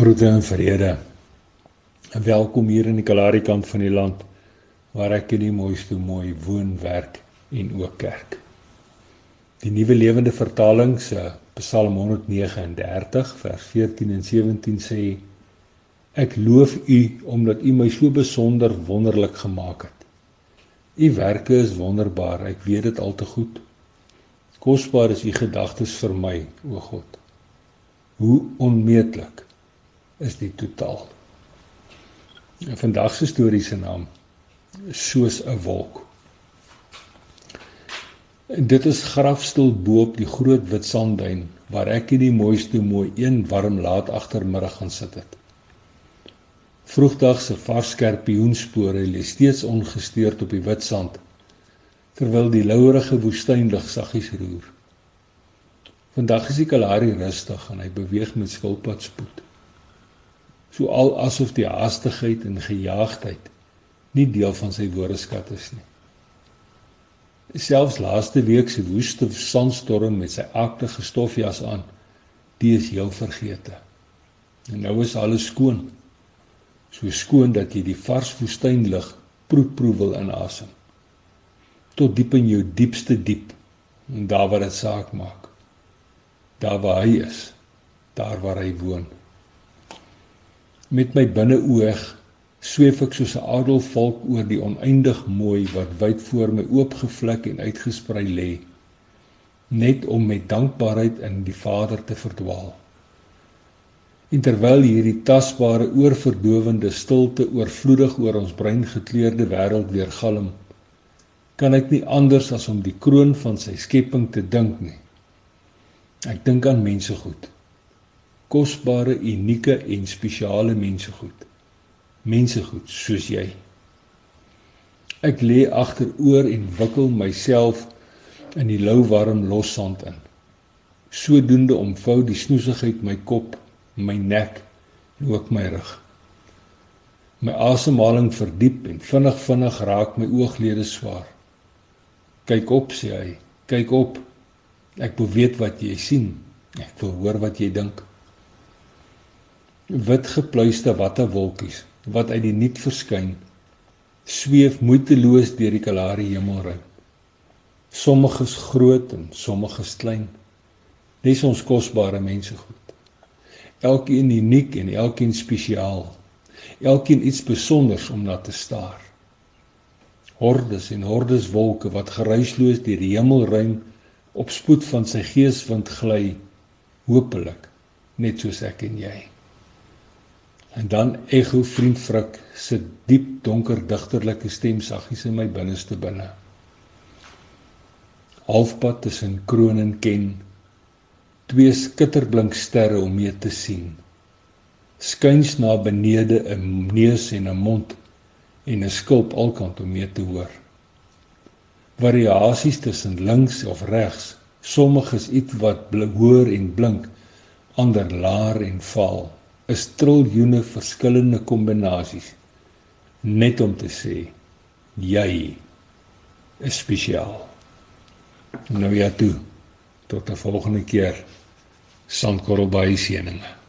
Groete en vrede. En welkom hier in die Kalahari kant van die land waar ek in die mooiste mooi woon, werk en ook kerk. Die Nuwe Lewende Vertaling se Psalm 139 vers 14 en 17 sê Ek loof U omdat U my so besonder wonderlik gemaak het. U werke is wonderbaar, ek weet dit al te goed. Kosbaar is U gedagtes vir my, o God. Hoe onmeetlik is die totaal. En vandag se storie se naam soos 'n wolk. En dit is grafstil bo op die groot wit sandduin waar ek in die mooiste mooi een warm laat agtermiddag gaan sit het. Vroegdag se vars skerpioenspore lê steeds ongestoord op die wit sand terwyl die louerige woestynlig saggies roer. Vandag is die Kalahari rustig en hy beweeg met skilpadspoed so al asof die haastigheid en gejaagdheid nie deel van sy woordeskat is nie. Selfs laaste week se woeste sandstorm met sy aktige stofjas aan, die is heel vergete. En nou is alles skoon. So skoon dat jy die vars woestynlug proe-proe wil inasem. Tot diep in jou diepste diep en daar waar dit saak maak. Daar waar hy is, daar waar hy woon. Met my binneoog sweef ek soos 'n adelvolk oor die oneindig mooi wat wyd voor my oopgevlek en uitgesprei lê, net om met dankbaarheid in die Vader te verdwaal. En terwyl hierdie tasbare oorverdowende stilte oorvloedig oor ons brein gekleurde wêreld weer galm, kan ek nie anders as om die kroon van sy skepping te dink nie. Ek dink aan mense goed kosbare, unieke en spesiale mensegoed. Mensegoed soos jy. Ek lê agteroor en wikkel myself in die lou warm lossand in. Sodoende omvou die snoesigheid my kop, my nek en ook my rug. My asemhaling verdiep en vinnig vinnig raak my ooglede swaar. Kyk op, sê hy. Kyk op. Ek wil weet wat jy sien. Ek wil hoor wat jy dink wit gepluiste wattewolkies wat uit die niet verskyn sweef moeiteloos deur die Kalahari hemelruim. Sommiges groot en sommiges klein. Dis ons kosbare mense goed. Elkeen uniek en elkeen spesiaal. Elkeen iets spesonders om na te staar. Hordes en hordes wolke wat geruisloos deur die hemelruim op spoed van sy geeswind gly, hopelik net soos ek en jy. En dan ego vriend Frik se diep donker digterlike stem saggies in my binneste binne. Halfpad tussen kroon en ken twee skitterblink sterre om mee te sien. Skuins na benede 'n neus en 'n mond en 'n skulp alkant om mee te hoor. Variasies tussen links of regs, sommiges iets wat hoor en blink, ander laar en vaal is triljoene verskillende kombinasies net om te sê jy is spesiaal. Nou ja toe tot 'n volgende keer sandkorrel by seëninge.